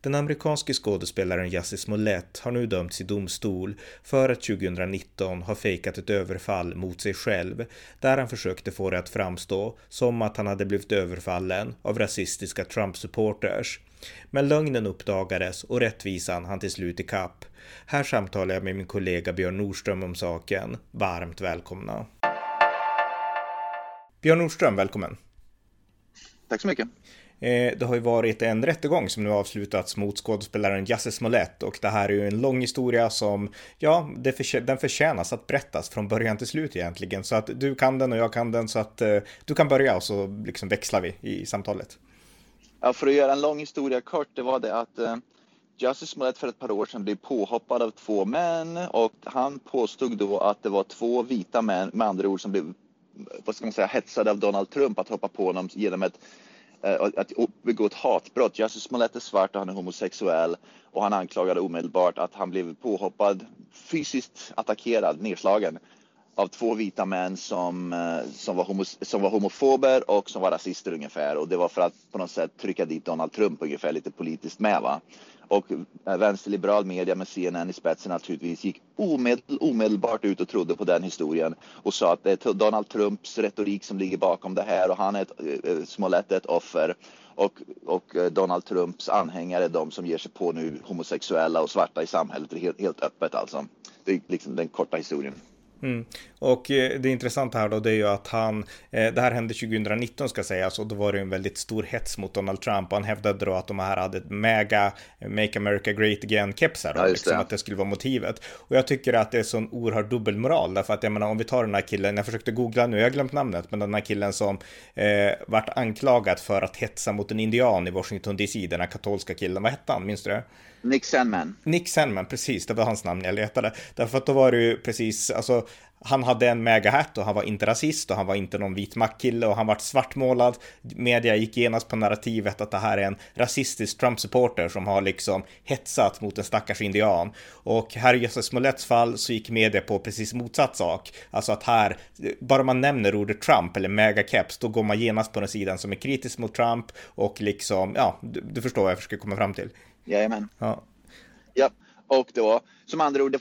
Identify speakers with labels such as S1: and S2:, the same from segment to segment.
S1: Den amerikanske skådespelaren Jussi Smollett har nu dömts i domstol för att 2019 ha fejkat ett överfall mot sig själv där han försökte få det att framstå som att han hade blivit överfallen av rasistiska Trump-supporters. Men lögnen uppdagades och rättvisan han till slut i kapp. Här samtalar jag med min kollega Björn Nordström om saken. Varmt välkomna! Björn Nordström, välkommen!
S2: Tack så mycket!
S1: Eh, det har ju varit en rättegång som nu avslutats mot skådespelaren Jussie Smollett och det här är ju en lång historia som, ja, för, den förtjänas att berättas från början till slut egentligen. Så att du kan den och jag kan den så att eh, du kan börja och så liksom växlar vi i samtalet.
S2: Ja, för att göra en lång historia kort, det var det att eh, Jussie Smollett för ett par år sedan blev påhoppad av två män och han påstod då att det var två vita män, med andra ord, som blev vad ska man säga, hetsade av Donald Trump att hoppa på honom genom ett Eh, att begå ett hatbrott. Jussie Smollett är svart och han är homosexuell och han anklagade omedelbart att han blev påhoppad, fysiskt attackerad, nedslagen av två vita män som, eh, som, var homo, som var homofober och som var rasister ungefär. Och det var för att på något sätt trycka dit Donald Trump ungefär lite politiskt med. Va? Och eh, vänsterliberal media med CNN i spetsen naturligtvis gick omedel, omedelbart ut och trodde på den historien och sa att det är Donald Trumps retorik som ligger bakom det här och han är ett, äh, Smollett ett offer och, och Donald Trumps anhängare är de som ger sig på nu homosexuella och svarta i samhället helt, helt öppet alltså. Det är liksom den korta historien.
S1: Mm. Och eh, det intressanta här då det är ju att han, eh, det här hände 2019 ska sägas och då var det en väldigt stor hets mot Donald Trump och han hävdade då att de här hade ett mega Make America Great Again-kepsar ja, liksom, att det skulle vara motivet. Och jag tycker att det är sån oerhört dubbelmoral därför att jag menar om vi tar den här killen, jag försökte googla nu, jag har glömt namnet, men den här killen som eh, vart anklagad för att hetsa mot en indian i Washington DC, den här katolska killen, vad hette han, minns du det?
S2: Nick Sandman.
S1: Nick Sandman, precis, det var hans namn jag letade. Därför att då var det ju precis, alltså han hade en megahatt och han var inte rasist och han var inte någon vit mackkille och han var svartmålad. Media gick genast på narrativet att det här är en rasistisk Trump-supporter som har liksom hetsat mot en stackars indian. Och här i Jösses Smolets fall så gick media på precis motsatt sak. Alltså att här, bara man nämner ordet Trump eller megakeps, då går man genast på den sidan som är kritisk mot Trump och liksom, ja, du, du förstår vad jag försöker komma fram till.
S2: Jajamän. Ja. Ja, och då, som andra ord,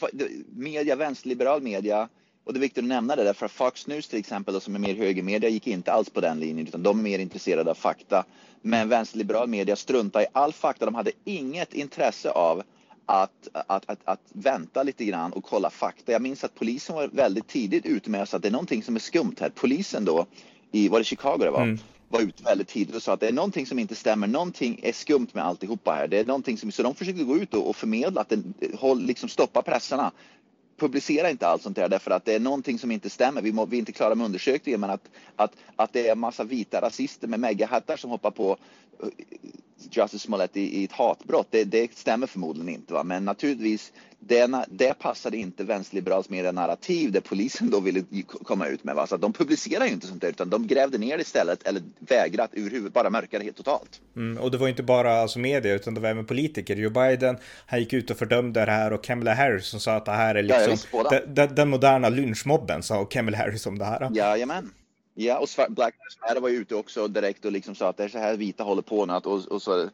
S2: media, vänsterliberal media, och det är viktigt att nämna det därför att Fox News till exempel, då, som är mer högermedia, gick inte alls på den linjen utan de är mer intresserade av fakta. Men vänsterliberal media struntade i all fakta. De hade inget intresse av att, att, att, att, vänta lite grann och kolla fakta. Jag minns att polisen var väldigt tidigt ute med att det är någonting som är skumt här. Polisen då, i, var det Chicago det var? Mm var ute väldigt tidigt och sa att det är någonting som inte stämmer, någonting är skumt med alltihopa här. Det är någonting som, så de försökte gå ut och, förmedla att det, håll, liksom stoppa pressarna. Publicera inte allt sånt där därför att det är någonting som inte stämmer. Vi, må, vi är inte klara med undersökningen men att, att, att det är en massa vita rasister med megahattar som hoppar på eh, Justice Smollett i, i ett hatbrott. Det, det, stämmer förmodligen inte. Va? Men naturligtvis, det, det passade inte vänsterliberals mer narrativ det polisen då ville komma ut med. Va? Så de publicerar ju inte sånt där utan de grävde ner det istället eller vägrat ur huvudet, bara mörkade helt totalt.
S1: Mm, och det var inte bara alltså media utan det var även politiker. Joe Biden, han gick ut och fördömde det här och Kamala Harris som sa att det här är liksom ja, den, moderna lynchmobben sa Kamala Harris om det här.
S2: Jajamän. Ja, och Black Lives Matter var ju ute också direkt och liksom sa att det är så här vita håller på nu. Och, och så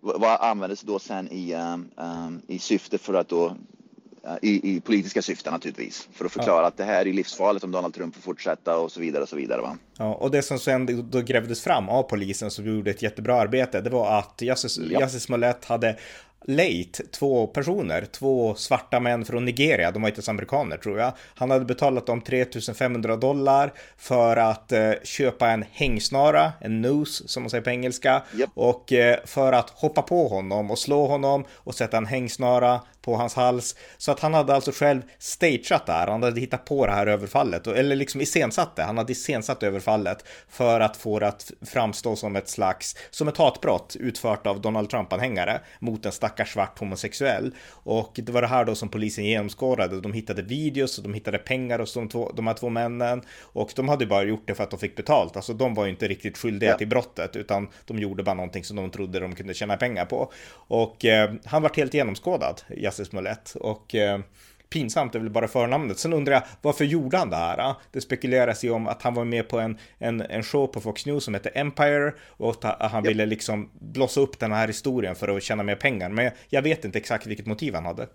S2: vad användes då sen i, um, um, i syfte för att då uh, i, i, politiska syften naturligtvis. För att förklara ja. att det här är livsfarligt om Donald Trump får fortsätta och så vidare och så vidare. Va?
S1: Ja, och det som sen då grävdes fram av polisen som gjorde ett jättebra arbete, det var att Jussie ja. Smollett hade Late, två personer, två svarta män från Nigeria, de var inte ens amerikaner tror jag. Han hade betalat dem 3500 dollar för att eh, köpa en hängsnara, en noose som man säger på engelska, yep. och eh, för att hoppa på honom och slå honom och sätta en hängsnara på hans hals. Så att han hade alltså själv stageat där, han hade hittat på det här överfallet, eller liksom iscensatt det, han hade iscensatt överfallet för att få det att framstå som ett slags, som ett hatbrott utfört av Donald Trump-anhängare mot en stackars svart homosexuell. Och det var det här då som polisen genomskådade, de hittade videos och de hittade pengar hos de, två, de här två männen och de hade bara gjort det för att de fick betalt, alltså de var ju inte riktigt skyldiga ja. till brottet utan de gjorde bara någonting som de trodde de kunde tjäna pengar på. Och eh, han var helt genomskådad, Jussi Smollett. Och eh, pinsamt är väl bara förnamnet. Sen undrar jag varför gjorde han det här? Det spekuleras ju om att han var med på en, en, en show på Fox News som hette Empire och att han ville liksom blossa upp den här historien för att tjäna mer pengar. Men jag vet inte exakt vilket motiv han hade.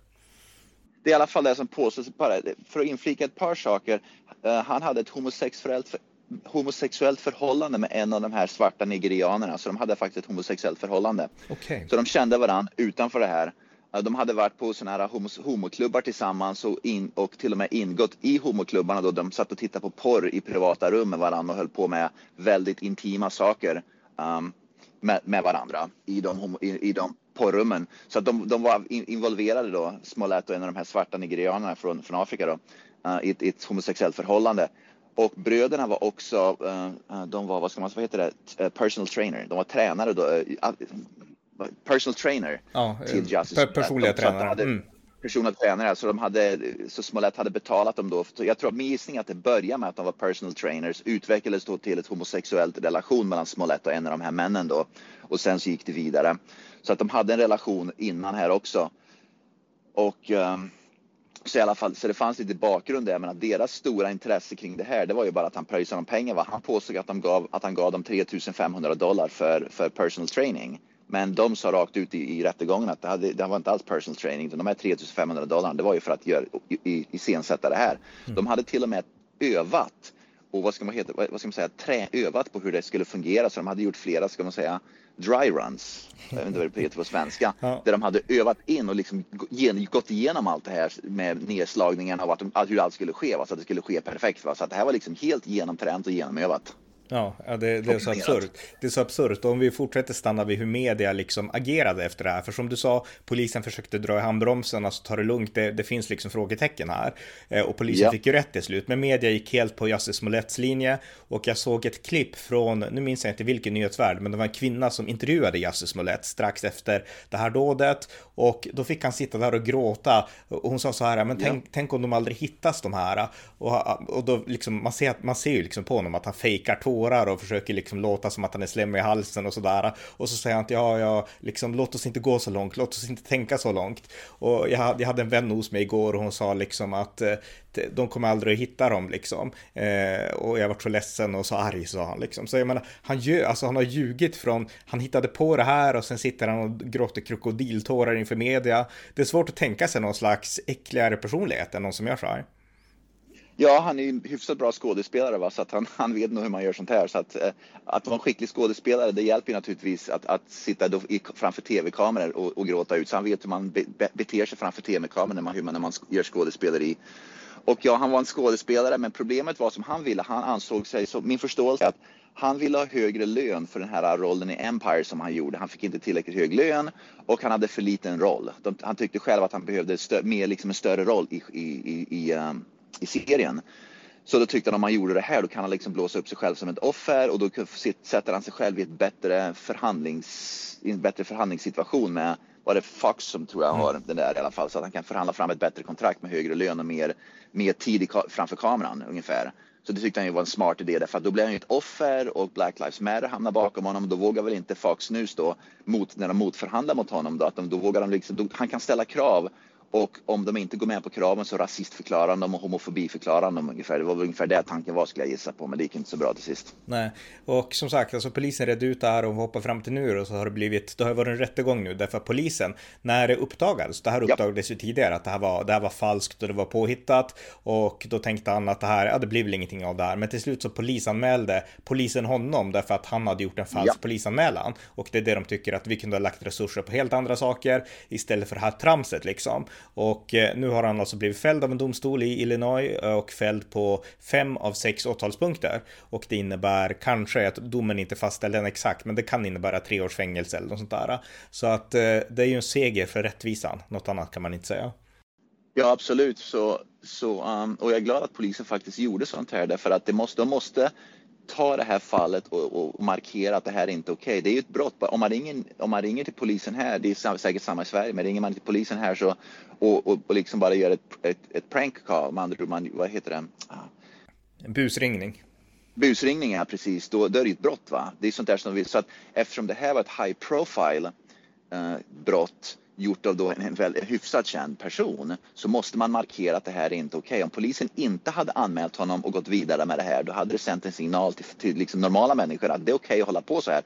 S2: Det är i alla fall det som påstås. För att inflika ett par saker. Uh, han hade ett homosexuellt homosexuellt förhållande med en av de här svarta nigerianerna, så de hade faktiskt ett homosexuellt förhållande.
S1: Okay.
S2: Så de kände varandra utanför det här. De hade varit på såna här homoklubbar tillsammans och, in, och till och med ingått i homoklubbarna då de satt och tittade på porr i privata rum med varandra och höll på med väldigt intima saker um, med, med, varandra i de, i, i de porrummen. Så att de, de var involverade då, Smollett och en av de här svarta nigerianerna från, från Afrika då, uh, i, ett, i ett homosexuellt förhållande. Och bröderna var också, uh, uh de var, vad ska man säga, vad heter det, eh, personal trainer. De var tränare då, eh, personal trainer
S1: ja, till Justice. Personliga tränare. Hade, mm.
S2: Personliga tränare, så de hade, så Smollett hade betalat dem då. Jag tror, min gissning att det började med att de var personal trainers, utvecklades då till ett homosexuellt relation mellan Smollett och en av de här männen då. Och sen så gick det vidare. Så att de hade en relation innan här också. Och um, så i alla fall, så det fanns lite bakgrund där, men att deras stora intresse kring det här, det var ju bara att han pröjsade om pengar. Va? Han påstod att, de gav, att han gav dem 3500 dollar för, för personal training. Men de sa rakt ut i, i rättegången att det, hade, det var inte alls personal training. De här 3500 dollar, det var ju för att göra, i, iscensätta det här. Mm. De hade till och med övat och vad ska man, heta, vad ska man säga, trä, övat på hur det skulle fungera. Så de hade gjort flera, ska man säga, dry runs, jag vet inte vad det heter på svenska, ja. där de hade övat in och liksom gått igenom allt det här med nedslagningen av att, hur allt skulle ske, va? så att det skulle ske perfekt. Va? Så att det här var liksom helt genomtränt och genomövat.
S1: Ja, det, det, är så absurt. Det är så absurt. Om vi fortsätter stanna vid hur media liksom agerade efter det här. För som du sa, polisen försökte dra i handbromsen, alltså ta det lugnt. Det, det finns liksom frågetecken här. Eh, och polisen ja. fick ju rätt till slut. Men media gick helt på Jussi Smolets linje. Och jag såg ett klipp från, nu minns jag inte vilken nyhetsvärld, men det var en kvinna som intervjuade Jussi Smollett strax efter det här dådet. Och då fick han sitta där och gråta. Och hon sa så här, men tänk, ja. tänk om de aldrig hittas de här. Och, och då liksom, man ser, man ser ju liksom på honom att han fejkar tår tårar och försöker liksom låta som att han är slemmig i halsen och sådär. Och så säger han att ja, ja, liksom låt oss inte gå så långt, låt oss inte tänka så långt. Och jag, jag hade en vän hos mig igår och hon sa liksom att eh, de kommer aldrig att hitta dem liksom. Eh, och jag var så ledsen och så arg sa han liksom. Så jag menar, han, gör, alltså, han har ljugit från, han hittade på det här och sen sitter han och gråter krokodiltårar inför media. Det är svårt att tänka sig någon slags äckligare personlighet än någon som gör så här.
S2: Ja, han är ju en hyfsat bra skådespelare va? så att han, han vet nog hur man gör sånt här. Så att, eh, att vara en skicklig skådespelare det hjälper ju naturligtvis att, att sitta då i, framför tv-kameror och, och, gråta ut. Så han vet hur man be, be, beter sig framför tv-kameror när man, hur man, när man gör skådespeleri. Och ja, han var en skådespelare men problemet var som han ville, han ansåg sig, så min förståelse är att han ville ha högre lön för den här rollen i Empire som han gjorde. Han fick inte tillräckligt hög lön och han hade för liten roll. De, han tyckte själv att han behövde stö, mer, liksom en större roll i, i, i, i um, i serien. Så då tyckte han om han gjorde det här då kan han liksom blåsa upp sig själv som ett offer och då sätter han sig själv i ett bättre förhandlings, i en bättre förhandlingssituation med var det Fox som tror jag har mm. den där i alla fall så att han kan förhandla fram ett bättre kontrakt med högre lön och mer, mer tid framför kameran ungefär. Så det tyckte han ju var en smart idé därför att då blir han ju ett offer och Black Lives Matter hamnar bakom honom. Då vågar väl inte Fox News då mot, när de motförhandlar mot honom då att de, då vågar de liksom, då, han kan ställa krav och om de inte går med på kraven så rasistförklarar de och homofobiförklarar de ungefär. Det var väl ungefär det tanken var skulle jag gissa på, men det gick inte så bra till sist.
S1: Nej, och som sagt, alltså polisen redde ut det här och hoppar fram till nu och så har det blivit, det har varit en rättegång nu därför att polisen, när det uppdagades, det här uppdagades ja. ju tidigare att det här var, det här var falskt och det var påhittat och då tänkte han att det här, ja det blir väl ingenting av det här, men till slut så polisanmälde polisen honom därför att han hade gjort en falsk ja. polisanmälan och det är det de tycker att vi kunde ha lagt resurser på helt andra saker istället för det här tramset liksom. Och eh, nu har han alltså blivit fälld av en domstol i Illinois eh, och fälld på fem av sex åtalspunkter. Och det innebär kanske att domen inte fastställde den exakt, men det kan innebära tre års fängelse eller något sånt där. Så att eh, det är ju en seger för rättvisan, något annat kan man inte säga.
S2: Ja, absolut. Så, så, um, och jag är glad att polisen faktiskt gjorde sånt här därför att det måste, de måste ta det här fallet och, och markera att det här är inte okej. Okay. Det är ju ett brott. Om man, ringer, om man ringer till polisen här, det är säkert samma i Sverige, men ringer man till polisen här så och, och, och liksom bara gör ett, ett, ett prank call, man, man, vad heter det? Ah.
S1: En busringning.
S2: Busringning, ja precis. Då, då är det ju ett brott va. Det är sånt där som de vill. Så att eftersom det här var ett high profile eh, brott gjort av då en, en, en hyfsat känd person så måste man markera att det här är inte okej. Okay. Om polisen inte hade anmält honom och gått vidare med det här då hade det sänt en signal till, till liksom normala människor att det är okej okay att hålla på så här.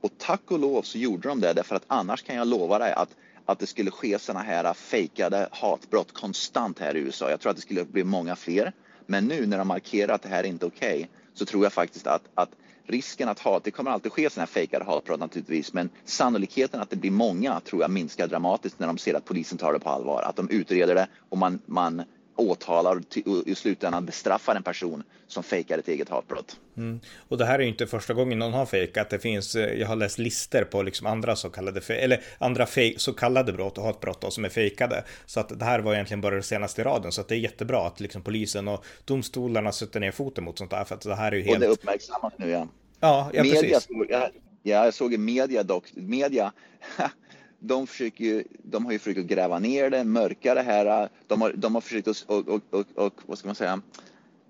S2: Och tack och lov så gjorde de det därför att annars kan jag lova dig att att det skulle ske sådana här fejkade hatbrott konstant här i USA. Jag tror att det skulle bli många fler. Men nu när de markerar att det här är inte okej okay, så tror jag faktiskt att, att risken att hat, det kommer alltid ske sådana här fejkade hatbrott naturligtvis, men sannolikheten att det blir många tror jag minskar dramatiskt när de ser att polisen tar det på allvar, att de utreder det och man, man åtalar och i slutändan bestraffar en person som fejkar ett eget hatbrott.
S1: Mm. Och det här är ju inte första gången någon har fejkat. Det finns, eh, jag har läst listor på liksom andra så kallade, eller andra så kallade brott och hatbrott då, som är fejkade. Så att det här var egentligen bara det senaste i raden. Så att det är jättebra att liksom polisen och domstolarna sätter ner foten mot sånt där. För att det här är ju helt...
S2: Och det uppmärksammas nu ja.
S1: Ja, ja
S2: media
S1: precis.
S2: Såg, ja, jag såg i media dock, media de, försöker ju, de har ju försökt gräva ner det, mörka det här. Äh, de har, de har försökt att, och, och, och, och, vad ska man säga,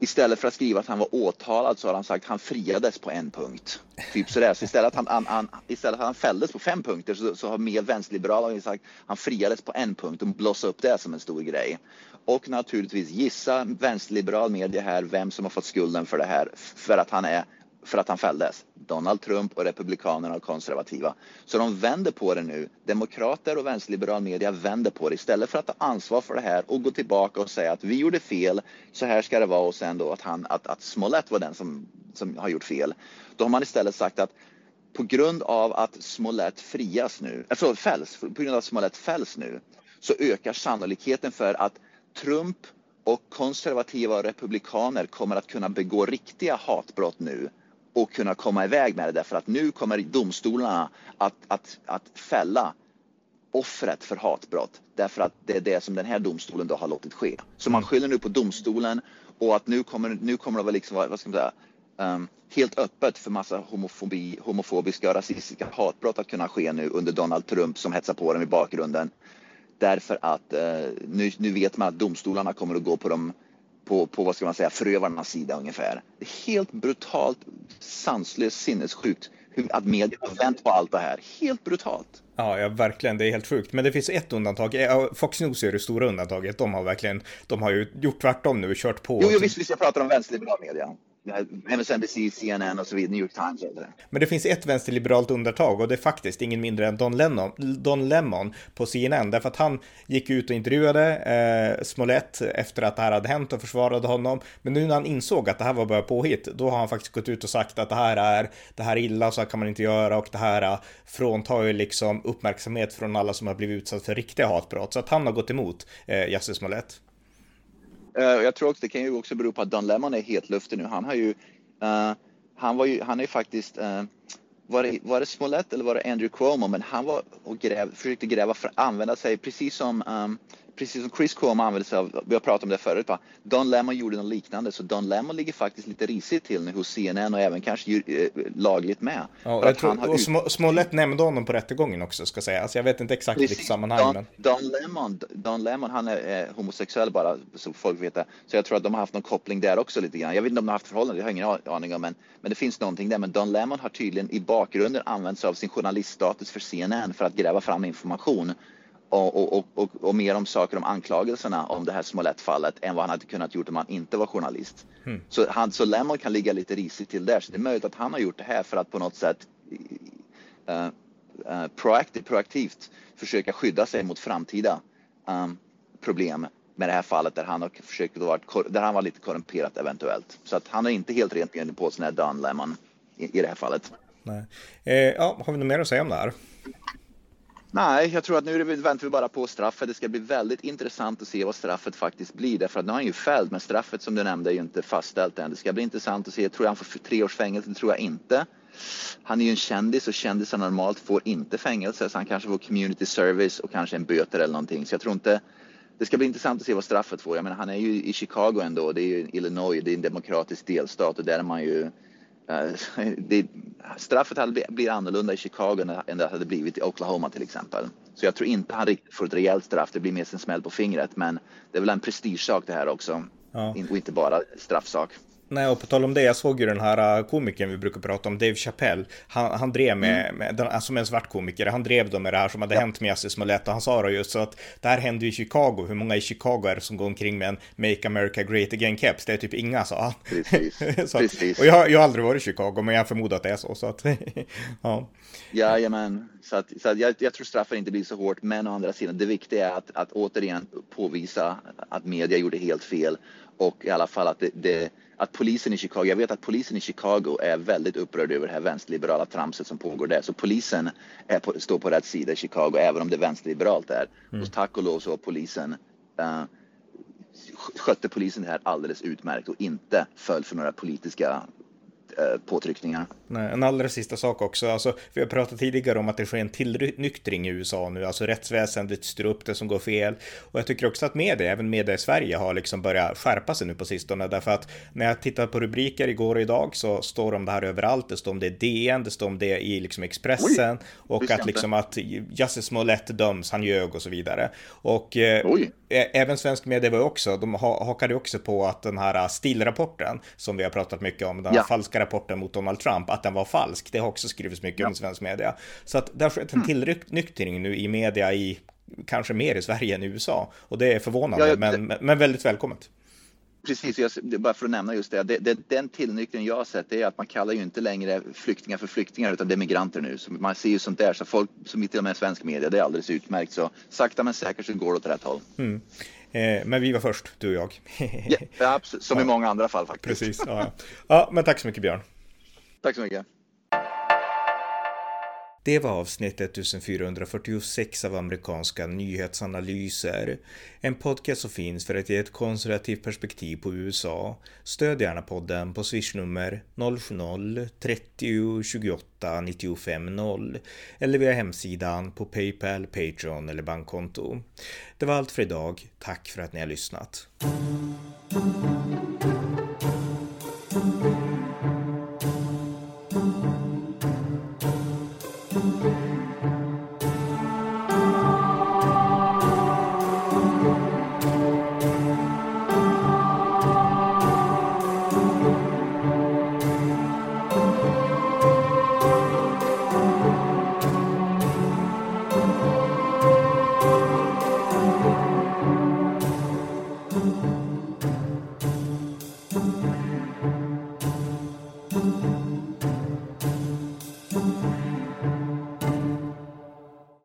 S2: istället för att skriva att han var åtalad så har han sagt att han friades på en punkt. Typ sådär. Så istället att han, han, istället att han fälldes på fem punkter så, så har mer vänsterliberala sagt att han friades på en punkt och blossade upp det som en stor grej. Och naturligtvis gissa vänsterliberal media här vem som har fått skulden för det här för att han är för att han fälldes. Donald Trump och Republikanerna och konservativa. Så de vänder på det nu. Demokrater och vänsterliberal media vänder på det istället för att ta ansvar för det här och gå tillbaka och säga att vi gjorde fel, så här ska det vara och sen då att, han, att, att Smollett var den som, som har gjort fel. Då har man istället sagt att på grund av att Smollett frias nu, alltså fälls, på grund av att Smollett fälls nu så ökar sannolikheten för att Trump och konservativa och republikaner kommer att kunna begå riktiga hatbrott nu och kunna komma iväg med det därför att nu kommer domstolarna att, att, att fälla offret för hatbrott därför att det är det som den här domstolen då har låtit ske. Så man skyller nu på domstolen och att nu kommer, nu kommer det liksom vara liksom, vad ska man säga, um, helt öppet för massa homofobi, homofobiska och rasistiska hatbrott att kunna ske nu under Donald Trump som hetsar på dem i bakgrunden. Därför att uh, nu, nu vet man att domstolarna kommer att gå på de på, på vad ska man säga, förövarnas sida ungefär. Det är helt brutalt, sanslöst, sinnessjukt att media har vänt på allt det här. Helt brutalt.
S1: Ja, ja, verkligen. Det är helt sjukt. Men det finns ett undantag. Fox News är det stora undantaget. De har verkligen, de har ju gjort tvärtom nu, kört på.
S2: Jo, jo visst, visst, jag pratar om vänsterliberal media. MSNBC, CNN och så vidare, New York Times. Eller?
S1: Men det finns ett vänsterliberalt undantag och det är faktiskt ingen mindre än Don, Lennon, Don Lemon på CNN. Därför att han gick ut och intervjuade eh, Smollett efter att det här hade hänt och försvarade honom. Men nu när han insåg att det här var bara påhitt, då har han faktiskt gått ut och sagt att det här är, det här är illa, så här kan man inte göra och det här eh, fråntar ju liksom uppmärksamhet från alla som har blivit utsatta för riktiga hatbrott. Så att han har gått emot eh, Jussi Smollett.
S2: Uh, jag tror också det kan ju också bero på att Don Lemon är helt luftig nu. Han har ju, uh, han var ju, han är faktiskt, uh, var, det, var det Smollett eller var det Andrew Cuomo, men han var och gräv, försökte gräva för att använda sig, precis som um, precis som Chris Cuomo använde sig av, vi har pratat om det förut, va? Don Lemon gjorde något liknande, så Don Lemon ligger faktiskt lite risigt till nu hos CNN och även kanske äh, lagligt med.
S1: Ja, jag tror, och ut... Smollett nämnde honom på rättegången också, ska säga. Alltså, jag vet inte exakt vilket sammanhang.
S2: Don, men... Don, Lemon, Don Lemon, han är, är homosexuell bara, så folk vet det. Så jag tror att de har haft någon koppling där också lite grann. Jag vet inte om de har haft förhållande, jag har ingen aning om, men, men det finns någonting där. Men Don Lemon har tydligen i bakgrunden använt sig av sin journaliststatus för CNN för att gräva fram information och, och, och, och, mer om saker om anklagelserna om det här Smollett-fallet än vad han hade kunnat gjort om han inte var journalist. Mm. Så, han, så Lemon kan ligga lite risigt till där. Så det är möjligt att han har gjort det här för att på något sätt uh, uh, proaktivt, proaktivt försöka skydda sig mot framtida um, problem med det här fallet där han har försökt vara, där han var lite korrumperat eventuellt. Så att han är inte helt rent på påsen här Don Lemon i, i det här fallet.
S1: Nej. Eh, ja, har vi något mer att säga om det här?
S2: Nej, jag tror att nu väntar vi bara på straffet. Det ska bli väldigt intressant att se vad straffet faktiskt blir. Därför att nu har han ju fälld, men straffet som du nämnde är ju inte fastställt än. Det ska bli intressant att se. Tror jag han får tre års fängelse? Det tror jag inte. Han är ju en kändis och kändisar normalt får inte fängelse, så han kanske får community service och kanske en böter eller någonting. Så jag tror inte det ska bli intressant att se vad straffet får. Jag menar, han är ju i Chicago ändå. Det är ju Illinois, det är en demokratisk delstat och där är man ju det, straffet hade, blir annorlunda i Chicago än det hade blivit i Oklahoma till exempel. Så jag tror inte han riktigt får ett rejält straff. Det blir mer en smäll på fingret. Men det är väl en prestigesak det här också. Ja. Och inte bara straffsak.
S1: Nej, och på tal om det, jag såg ju den här äh, komikern vi brukar prata om, Dave Chappelle. Han, han drev med, mm. med den, alltså med en svart komiker, han drev då med det här som hade ja. hänt med Jussie Smollett och han sa då just så att det här hände i Chicago. Hur många i Chicago är det som går omkring med en Make America Great Again-keps? Det är typ inga, sa han.
S2: Precis.
S1: så Precis. Och jag, jag har aldrig varit i Chicago, men jag förmodar att det är så. så att,
S2: ja. Jajamän, så, att, så att jag, jag tror straffen inte blir så hårt, men å andra sidan, det viktiga är att, att återigen påvisa att media gjorde helt fel och i alla fall att det, det att polisen i Chicago, jag vet att polisen i Chicago är väldigt upprörd över det här vänsterliberala tramset som pågår där. Så polisen på, står på rätt sida i Chicago även om det är vänsterliberalt där. Mm. Och tack och lov så har polisen uh, skötte polisen det här alldeles utmärkt och inte föll för några politiska påtryckningar.
S1: Nej, en allra sista sak också, alltså, vi har pratat tidigare om att det sker en tillnyktring i USA nu, alltså rättsväsendet styr upp det som går fel. Och jag tycker också att media, även media i Sverige, har liksom börjat skärpa sig nu på sistone, därför att när jag tittar på rubriker igår och idag så står om det här överallt, det står om det i DN, det står om det i liksom Expressen. Oj, och att liksom att Justice Smollett döms, han ljög och så vidare. Och eh, även svensk media var också, de hakade också på att den här stilrapporten som vi har pratat mycket om, den ja. falska rapporten mot Donald Trump, att den var falsk. Det har också skrivits mycket ja. om i svensk media. Så att det har skett en mm. tillnyktring nu i media i kanske mer i Sverige än i USA. Och det är förvånande, ja, det... men, men väldigt välkommet.
S2: Precis, jag, bara för att nämna just det, det, det den tillnyktringen jag har sett är att man kallar ju inte längre flyktingar för flyktingar utan det är migranter nu. Så man ser ju sånt där, så folk som till och med svensk media, det är alldeles utmärkt. Så sakta men säkert så går det åt rätt håll. Mm.
S1: Eh, men vi var först, du och jag.
S2: ja, absolut. Som ja. i många andra fall faktiskt.
S1: Precis. Ja, ja, men tack så mycket Björn.
S2: Tack så mycket.
S1: Det var avsnitt 1446 av amerikanska nyhetsanalyser. En podcast som finns för att ge ett konservativt perspektiv på USA. Stöd gärna podden på swishnummer 070-30 28 95 0 eller via hemsidan på Paypal, Patreon eller bankkonto. Det var allt för idag. Tack för att ni har lyssnat.